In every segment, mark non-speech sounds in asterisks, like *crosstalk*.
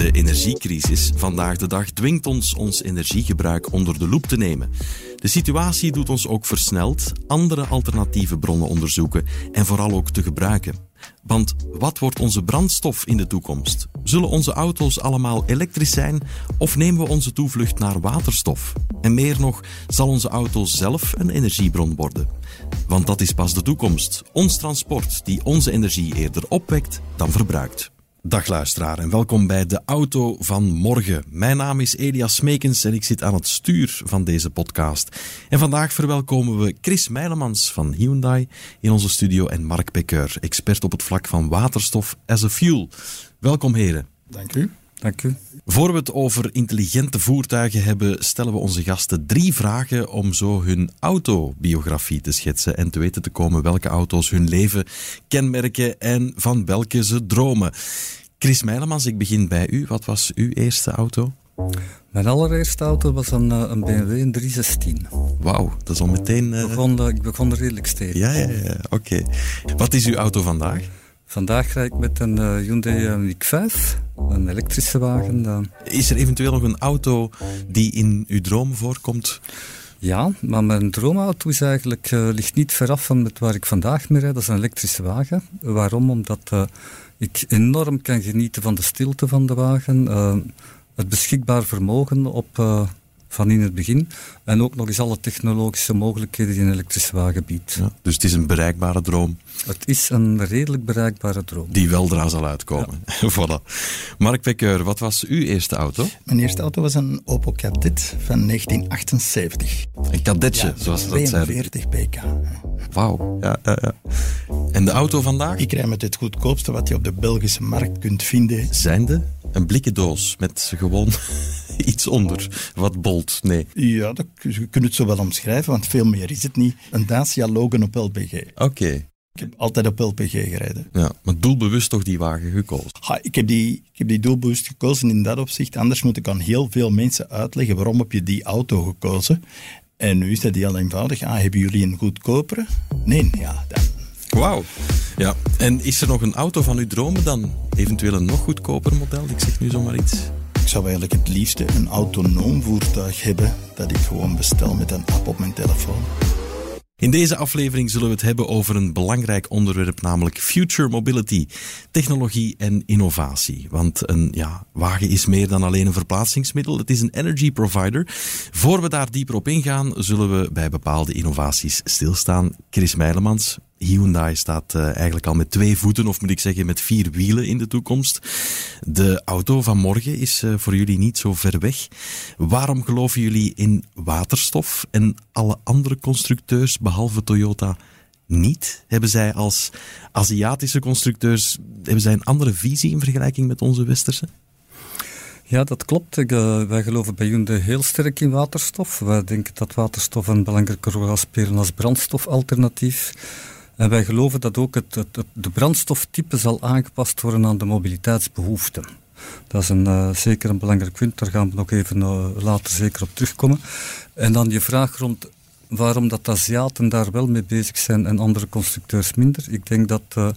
De energiecrisis vandaag de dag dwingt ons ons energiegebruik onder de loep te nemen. De situatie doet ons ook versneld andere alternatieve bronnen onderzoeken en vooral ook te gebruiken. Want wat wordt onze brandstof in de toekomst? Zullen onze auto's allemaal elektrisch zijn of nemen we onze toevlucht naar waterstof? En meer nog, zal onze auto zelf een energiebron worden? Want dat is pas de toekomst. Ons transport die onze energie eerder opwekt dan verbruikt. Dag luisteraar en welkom bij de Auto van Morgen. Mijn naam is Elias Smekens en ik zit aan het stuur van deze podcast. En vandaag verwelkomen we Chris Meilemans van Hyundai in onze studio en Mark Becker, expert op het vlak van waterstof as a fuel. Welkom heren. Dank u. Dank u. Voor we het over intelligente voertuigen hebben, stellen we onze gasten drie vragen om zo hun autobiografie te schetsen en te weten te komen welke auto's hun leven kenmerken en van welke ze dromen. Chris Meilemans, ik begin bij u. Wat was uw eerste auto? Mijn allereerste auto was een, eh, een BMW in 316. Wauw, dat is al meteen... Uh... Begon, ik begon er redelijk stevig. Ja, ja, ja. oké. Wat is uw auto vandaag? Vandaag rijd ik met een uh, Hyundai Ioniq 5, een elektrische wagen. Is er eventueel nog een auto die in uw droom voorkomt? Ja, maar mijn droomauto is eigenlijk, uh, ligt niet veraf van met waar ik vandaag mee rijd. Dat is een elektrische wagen. Waarom? Omdat ik enorm kan genieten van de stilte van de wagen. het beschikbaar vermogen op van in het begin. En ook nog eens alle technologische mogelijkheden die een elektrische wagen biedt. Ja, dus het is een bereikbare droom. Het is een redelijk bereikbare droom. Die weldra zal uitkomen. Ja. *laughs* voilà. Mark Pekker, wat was uw eerste auto? Mijn eerste auto was een Opel Kadett van 1978. Een kadetje, zoals ze dat zeiden. 42 pk. Wauw. Ja, ja, ja. En de auto vandaag? Ik rij met het goedkoopste wat je op de Belgische markt kunt vinden. Zijnde? Een blikken doos met gewoon *laughs* iets onder wat bolt. Nee. Ja, dat, je kunt het zo wel omschrijven, want veel meer is het niet. Een Dacia Logan op LPG. Oké. Ik heb altijd op LPG gereden. Ja, maar doelbewust toch die wagen gekozen? Ha, ik, heb die, ik heb die doelbewust gekozen in dat opzicht. Anders moet ik aan heel veel mensen uitleggen waarom heb je die auto gekozen. En nu is dat heel eenvoudig. Ah, hebben jullie een goedkopere? Nee, ja, dan. Wauw. Ja, en is er nog een auto van uw dromen dan? Eventueel een nog goedkoper model? Ik zeg nu zomaar iets. Ik zou eigenlijk het liefste een autonoom voertuig hebben dat ik gewoon bestel met een app op mijn telefoon. In deze aflevering zullen we het hebben over een belangrijk onderwerp, namelijk future mobility, technologie en innovatie. Want een ja, wagen is meer dan alleen een verplaatsingsmiddel, het is een energy provider. Voor we daar dieper op ingaan, zullen we bij bepaalde innovaties stilstaan. Chris Meilemans, Hyundai staat uh, eigenlijk al met twee voeten, of moet ik zeggen met vier wielen in de toekomst. De auto van morgen is uh, voor jullie niet zo ver weg. Waarom geloven jullie in waterstof en alle andere constructeurs, behalve Toyota, niet? Hebben zij als Aziatische constructeurs hebben zij een andere visie in vergelijking met onze westerse? Ja, dat klopt. Ik, uh, wij geloven bij Hyundai heel sterk in waterstof. Wij denken dat waterstof een belangrijke rol gaat spelen als brandstofalternatief. En wij geloven dat ook het, de brandstoftype zal aangepast worden aan de mobiliteitsbehoeften. Dat is uh, zeker een belangrijk punt, daar gaan we nog even uh, later zeker op terugkomen. En dan je vraag rond waarom dat Aziaten daar wel mee bezig zijn en andere constructeurs minder. Ik denk dat uh,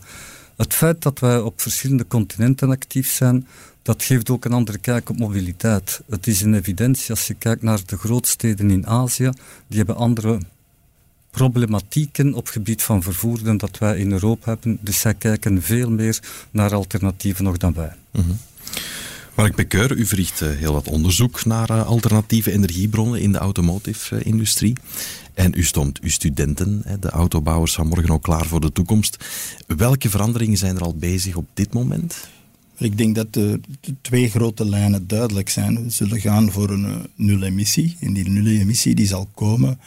het feit dat wij op verschillende continenten actief zijn, dat geeft ook een andere kijk op mobiliteit. Het is een evidentie als je kijkt naar de grootsteden in Azië, die hebben andere problematieken op gebied van vervoer dan dat wij in Europa hebben. Dus zij kijken veel meer naar alternatieven nog dan wij. Mm -hmm. Mark Becker, u verricht uh, heel wat onderzoek naar uh, alternatieve energiebronnen in de automotive-industrie. En u stond uw studenten, de autobouwers van morgen ook klaar voor de toekomst. Welke veranderingen zijn er al bezig op dit moment? Ik denk dat de, de, twee grote lijnen duidelijk zijn. We zullen gaan voor een uh, nul-emissie. En die nul-emissie die zal komen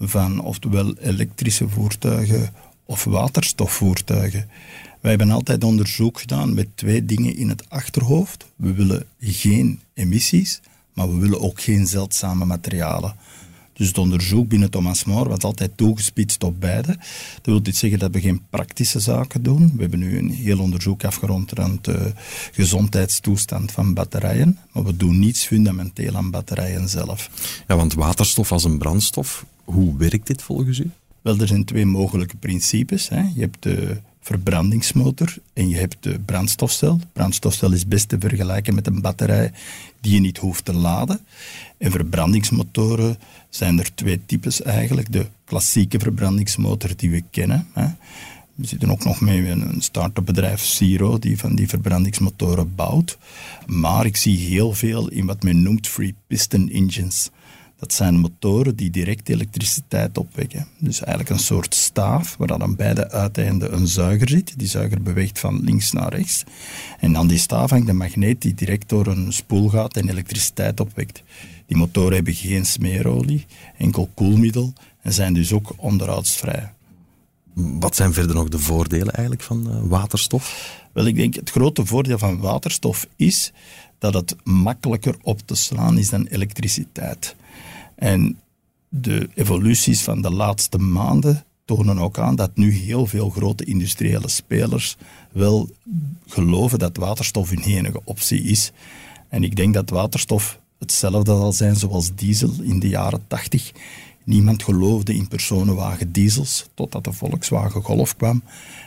van oftewel elektrische voertuigen of waterstofvoertuigen. Wij hebben altijd onderzoek gedaan met twee dingen in het achterhoofd. We willen geen emissies, maar we willen ook geen zeldzame materialen. Dus het onderzoek binnen Thomas More was altijd toegespitst op beide. Dat wil niet zeggen dat we geen praktische zaken doen. We hebben nu een heel onderzoek afgerond rond de gezondheidstoestand van batterijen. Maar we doen niets fundamenteel aan batterijen zelf. Ja, want waterstof als een brandstof, hoe werkt dit volgens u? Wel, er zijn twee mogelijke principes. Hè. Je hebt de verbrandingsmotor en je hebt de brandstofcel. Brandstofcel is best te vergelijken met een batterij die je niet hoeft te laden. En verbrandingsmotoren zijn er twee types eigenlijk. De klassieke verbrandingsmotor die we kennen. Hè. We zitten ook nog met een start-up bedrijf, Zero, die van die verbrandingsmotoren bouwt. Maar ik zie heel veel in wat men noemt free piston engines. Dat zijn motoren die direct elektriciteit opwekken. Dus eigenlijk een soort staaf waar dan aan beide uiteinden een zuiger zit. Die zuiger beweegt van links naar rechts. En aan die staaf hangt een magneet die direct door een spoel gaat en elektriciteit opwekt. Die motoren hebben geen smeerolie, enkel koelmiddel en zijn dus ook onderhoudsvrij. Wat zijn verder nog de voordelen eigenlijk van uh, waterstof? Wel, ik denk het grote voordeel van waterstof is dat het makkelijker op te slaan is dan elektriciteit. En de evoluties van de laatste maanden tonen ook aan dat nu heel veel grote industriële spelers wel geloven dat waterstof hun enige optie is. En ik denk dat waterstof hetzelfde zal zijn zoals diesel in de jaren 80. Niemand geloofde in personenwagen diesels, totdat de Volkswagen Golf kwam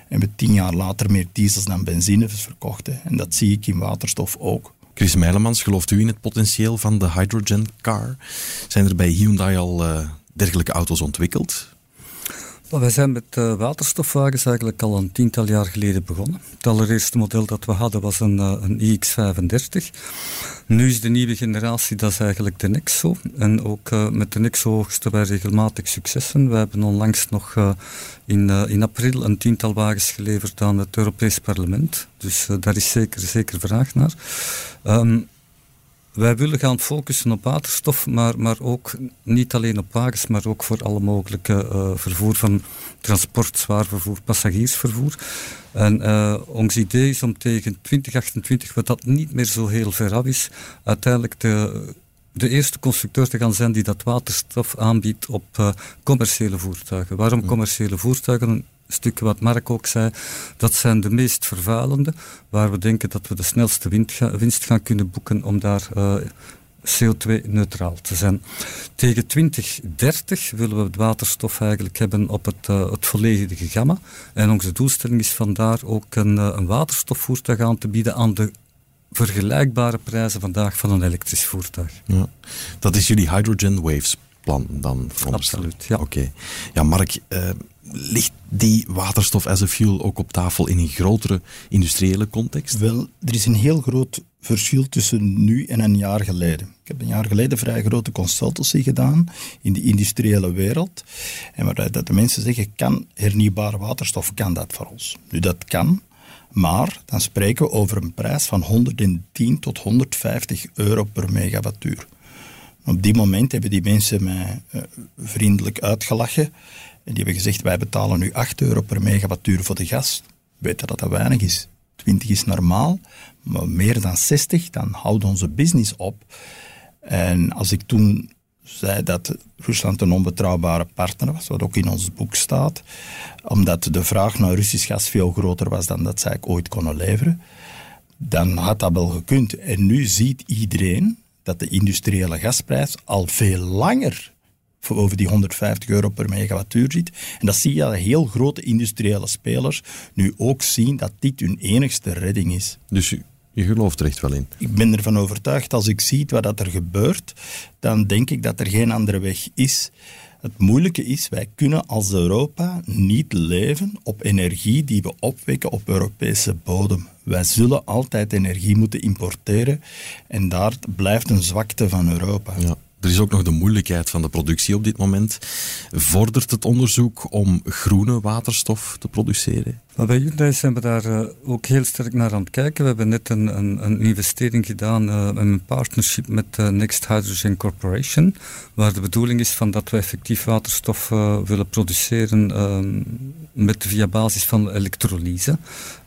en we tien jaar later meer diesels dan benzine verkochten. En dat zie ik in waterstof ook. Chris Meilemans, gelooft u in het potentieel van de hydrogen car? Zijn er bij Hyundai al uh, dergelijke auto's ontwikkeld? Wij zijn met uh, waterstofwagens eigenlijk al een tiental jaar geleden begonnen. Het allereerste model dat we hadden was een, uh, een iX35. Nu is de nieuwe generatie, dat is eigenlijk de Nexo. En ook uh, met de Nexo hoogsten wij regelmatig successen. We hebben onlangs nog in, in april een tiental wagens geleverd aan het Europees Parlement. Dus daar is zeker, zeker vraag naar. Um, wij willen gaan focussen op waterstof, maar, maar ook niet alleen op wagens, maar ook voor alle mogelijke uh, vervoer van transport, zwaar vervoer, passagiersvervoer. En uh, ons idee is om tegen 2028, wat dat niet meer zo heel ver af is, uiteindelijk de, de eerste constructeur te gaan zijn die dat waterstof aanbiedt op uh, commerciële voertuigen. Waarom commerciële voertuigen? Stuk wat Mark ook zei, dat zijn de meest vervuilende, waar we denken dat we de snelste winst gaan kunnen boeken om daar uh, CO2-neutraal te zijn. Tegen 2030 willen we het waterstof eigenlijk hebben op het, uh, het volledige gamma. En onze doelstelling is vandaar ook een, uh, een waterstofvoertuig aan te bieden aan de vergelijkbare prijzen vandaag van een elektrisch voertuig. Ja. Dat is jullie Hydrogen Waves plan dan? Absoluut, ja. Oké. Ja, Mark, uh, ligt die waterstof as a fuel ook op tafel in een grotere industriële context? Wel, er is een heel groot verschil tussen nu en een jaar geleden. Ik heb een jaar geleden vrij grote consultancy gedaan in de industriële wereld. En waar dat de mensen zeggen, kan hernieuwbare waterstof, kan dat voor ons? Nu, dat kan. Maar dan spreken we over een prijs van 110 tot 150 euro per megawattuur. Op die moment hebben die mensen mij uh, vriendelijk uitgelachen. En die hebben gezegd, wij betalen nu 8 euro per megawattuur voor de gas. Weten dat dat weinig is. 20 is normaal, maar meer dan 60, dan houdt onze business op. En als ik toen zei dat Rusland een onbetrouwbare partner was, wat ook in ons boek staat, omdat de vraag naar Russisch gas veel groter was dan dat zij ooit konden leveren, dan had dat wel gekund. En nu ziet iedereen dat de industriële gasprijs al veel langer over die 150 euro per megawattuur zit. En dat zie je dat heel grote industriële spelers nu ook zien dat dit hun enigste redding is. Dus je, gelooft er echt wel in? Ik ben ervan overtuigd, als ik zie wat dat er gebeurt, dan denk ik dat er geen andere weg is. Het moeilijke is, wij kunnen als Europa niet leven op energie die we opwekken op Europese bodem. Wij zullen altijd energie moeten importeren en daar blijft een zwakte van Europa. Ja. Er is ook nog de moeilijkheid van de productie op dit moment. Vordert het onderzoek om groene waterstof te produceren? Maar bij Hyundai zijn we daar uh, ook heel sterk naar aan het kijken. We hebben net een, een, een investering gedaan, uh, een partnership met uh, Next Hydrogen Corporation, waar de bedoeling is van dat we effectief waterstof willen produceren um, met, via basis van elektrolyse.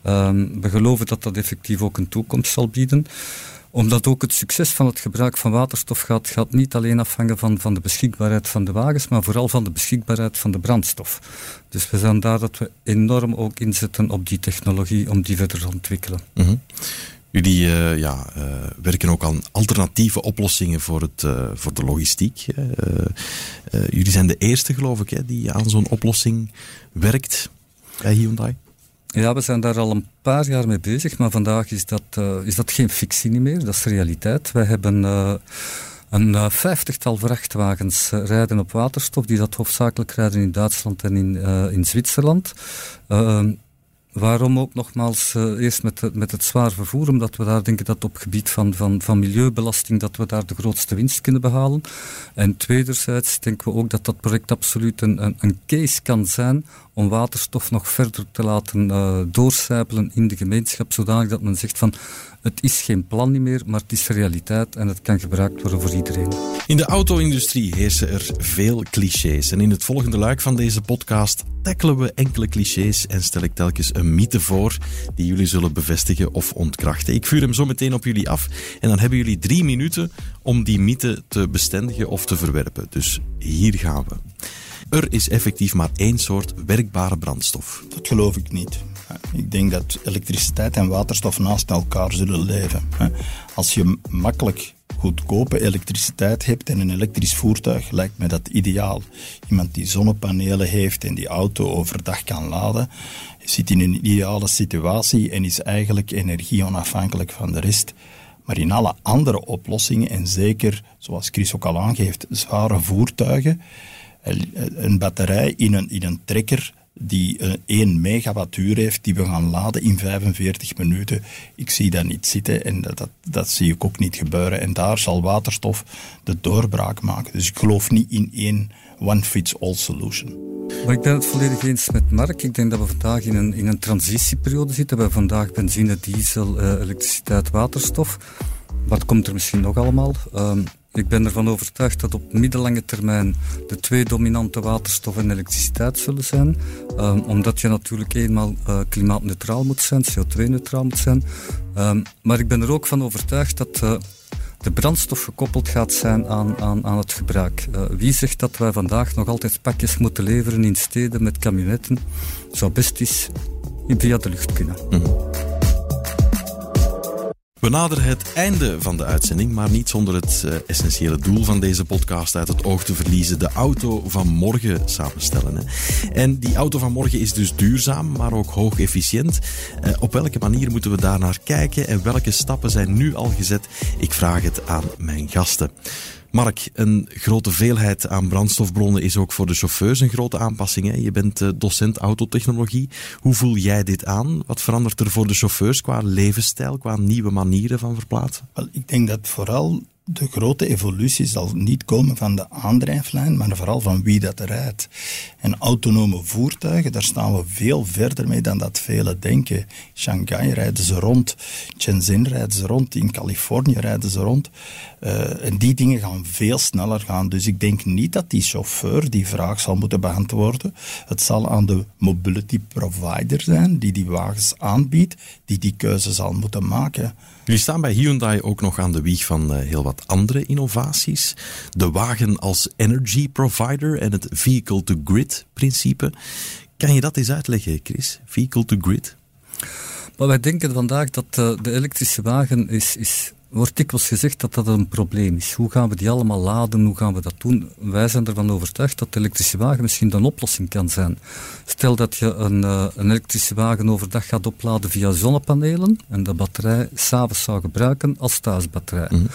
Um, we geloven dat dat effectief ook een toekomst zal bieden omdat ook het succes van het gebruik van waterstof gaat, gaat niet alleen afhangen van, van de beschikbaarheid van de wagens, maar vooral van de beschikbaarheid van de brandstof. Dus we zijn daar dat we enorm ook inzetten op die technologie om die verder te ontwikkelen. Mhm. Jullie uh, ja, uh, werken ook aan alternatieve oplossingen voor, het, uh, voor de logistiek. jullie zijn de eerste, geloof ik, hè, die aan zo'n oplossing werkt bij Hyundai. Ja, we zijn daar al een paar jaar mee bezig, maar vandaag is dat, uh, is dat geen fictie meer, dat is realiteit. Wij hebben uh, een uh, vijftigtal vrachtwagens rijden op waterstof, die dat hoofdzakelijk rijden in Duitsland en in, in Zwitserland. Waarom ook nogmaals uh, eerst met, met het zwaar vervoer, omdat we daar denken dat op gebied van, van, van milieubelasting dat we daar de grootste winst kunnen behalen. En tweederzijds denken we ook dat dat project absoluut een, een, een case kan zijn om waterstof nog verder te laten uh, doorcijpelen in de gemeenschap, zodanig dat men zegt van het is geen plan meer, maar het is realiteit en het kan gebruikt worden voor iedereen. In de auto-industrie heersen er veel clichés. En in het volgende luik van deze podcast tackelen we enkele clichés en stel ik telkens een mythe voor die jullie zullen bevestigen of ontkrachten. Ik vuur hem zo meteen op jullie af en dan hebben jullie drie minuten om die mythe te bestendigen of te verwerpen. Dus hier gaan we. Er is effectief maar één soort werkbare brandstof. Dat geloof ik niet. Ik denk dat elektriciteit en waterstof naast elkaar zullen leven. Als je makkelijk goedkope elektriciteit hebt en een elektrisch voertuig, lijkt me dat ideaal. Iemand die zonnepanelen heeft en die auto overdag kan laden, zit in een ideale situatie en is eigenlijk energie onafhankelijk van de rest. Maar in alle andere oplossingen, en zeker zoals Chris ook al aangeeft, zware voertuigen, een batterij in een, in een trekker die uh, 1 megawattuur heeft, die we gaan laden in 45 minuten. Ik zie dat niet zitten en dat, dat, zie ik ook niet gebeuren. En daar zal waterstof de doorbraak maken. Dus ik geloof niet in één one-fits-all solution. Maar ik ben het volledig eens met Mark. Ik denk dat we vandaag in een, in een transitieperiode zitten. We hebben vandaag benzine, diesel, uh, elektriciteit, waterstof. Wat komt er misschien nog allemaal? Um, ik ben ervan overtuigd dat op middellange termijn de twee dominante waterstof en elektriciteit zullen zijn. Um, omdat je natuurlijk eenmaal uh, klimaatneutraal moet zijn, CO2-neutraal moet zijn. Um, maar ik ben er ook van overtuigd dat uh, de brandstof gekoppeld gaat zijn aan, aan, aan het gebruik. Uh, wie zegt dat wij vandaag nog altijd pakjes moeten leveren in steden met camionetten? Zou best eens via de lucht kunnen. -hmm. We naderen het einde van de uitzending, maar niet zonder het uh, essentiële doel van deze podcast uit het oog te verliezen: de auto van morgen samenstellen. Hè. En die auto van morgen is dus duurzaam, maar ook hoog efficiënt. Uh, op welke manier moeten we daar naar kijken en welke stappen zijn nu al gezet? Ik vraag het aan mijn gasten. Mark, een grote veelheid aan brandstofbronnen is ook voor de chauffeurs een grote aanpassing. Je bent uh, docent autotechnologie. Hoe voel jij dit aan? Wat verandert er voor de chauffeurs qua levensstijl, qua nieuwe manieren van verplaatsen? Wel, ik denk dat vooral de grote evolutie zal niet komen van de aandrijflijn, maar vooral van wie dat rijdt. En autonome voertuigen, daar staan we veel verder mee dan dat velen denken. Shanghai rijden ze rond, Shenzhen rijden ze rond, in Californië rijden ze rond. Uh, en die dingen gaan veel sneller gaan. Dus ik denk niet dat die chauffeur die vraag zal moeten beantwoorden. Het zal aan de mobility provider zijn die die wagens aanbiedt, die die keuze zal moeten maken. Jullie staan bij Hyundai ook nog aan de wieg van uh, heel wat andere innovaties. De wagen als energy provider en het vehicle-to-grid principe. Kan je dat eens uitleggen, Chris? Vehicle-to-grid? Maar wij denken vandaag dat uh, de elektrische wagen is, is wordt dikwijls gezegd dat dat een probleem is. Hoe gaan we die allemaal laden? Hoe gaan we dat doen? Wij zijn ervan overtuigd dat de elektrische wagen misschien een oplossing kan zijn. Stel dat je een, uh, een elektrische wagen overdag gaat opladen via zonnepanelen en de batterij s'avonds zou gebruiken als thuisbatterij. Mm -hmm.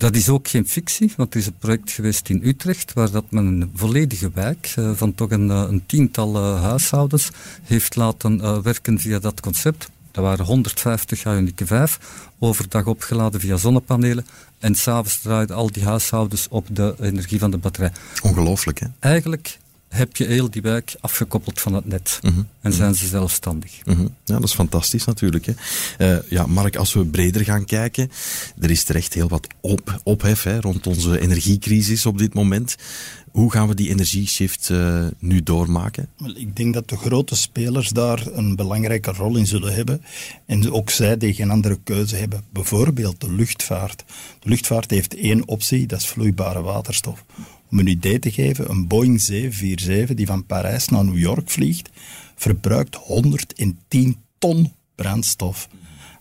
Dat is ook geen fictie, want er is een project geweest in Utrecht waar dat men een volledige wijk uh, van toch een, een tiental uh, huishoudens heeft laten werken via dat concept. Dat waren 150 Ioniq 5, overdag opgeladen via zonnepanelen. En s'avonds draaiden al die huishoudens op de energie van de batterij. Ongelooflijk, hè? Eigenlijk heb je heel die wijk afgekoppeld van het net. Mm -hmm. En zijn ze zelfstandig. Mm -hmm. Ja, dat is fantastisch natuurlijk. Hè. Uh, ja, Mark, als we breder gaan kijken, er is terecht heel wat op, ophef hè, rond onze energiecrisis op dit moment. Hoe gaan we die energieshift uh, nu doormaken? Wel, ik denk dat de grote spelers daar een belangrijke rol in zullen hebben. En ook zij die geen andere keuze hebben. Bijvoorbeeld de luchtvaart. De luchtvaart heeft één optie, dat is vloeibare waterstof. Om een idee te geven, een Boeing 747 die van Parijs naar New York vliegt, verbruikt 110 ton brandstof.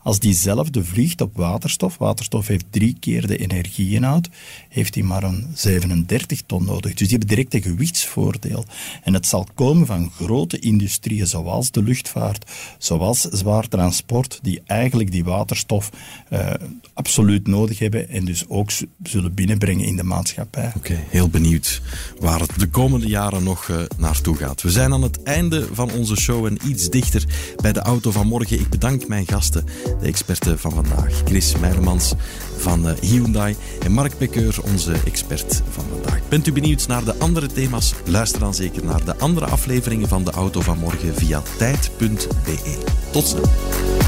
Als diezelfde vliegt op waterstof, waterstof heeft drie keer de energieinhoud, heeft hij maar een 37 ton nodig. Dus die hebben direct een gewichtsvoordeel. En het zal komen van grote industrieën zoals de luchtvaart, zoals zwaar transport, die eigenlijk die waterstof uh, absoluut nodig hebben en dus ook zullen binnenbrengen in de maatschappij. Oké, heel benieuwd waar het de komende jaren nog uh, naartoe gaat. We zijn aan het einde van onze show en iets dichter bij de auto van morgen. Ik bedank mijn gasten, de experten van vandaag. Chris Meijermans van uh, Hyundai en Mark Bekkeur, onze expert van vandaag. Bent u benieuwd naar de andere thema's? Luister dan zeker naar de andere afleveringen van de auto van morgen via tijd.be. Tot snel.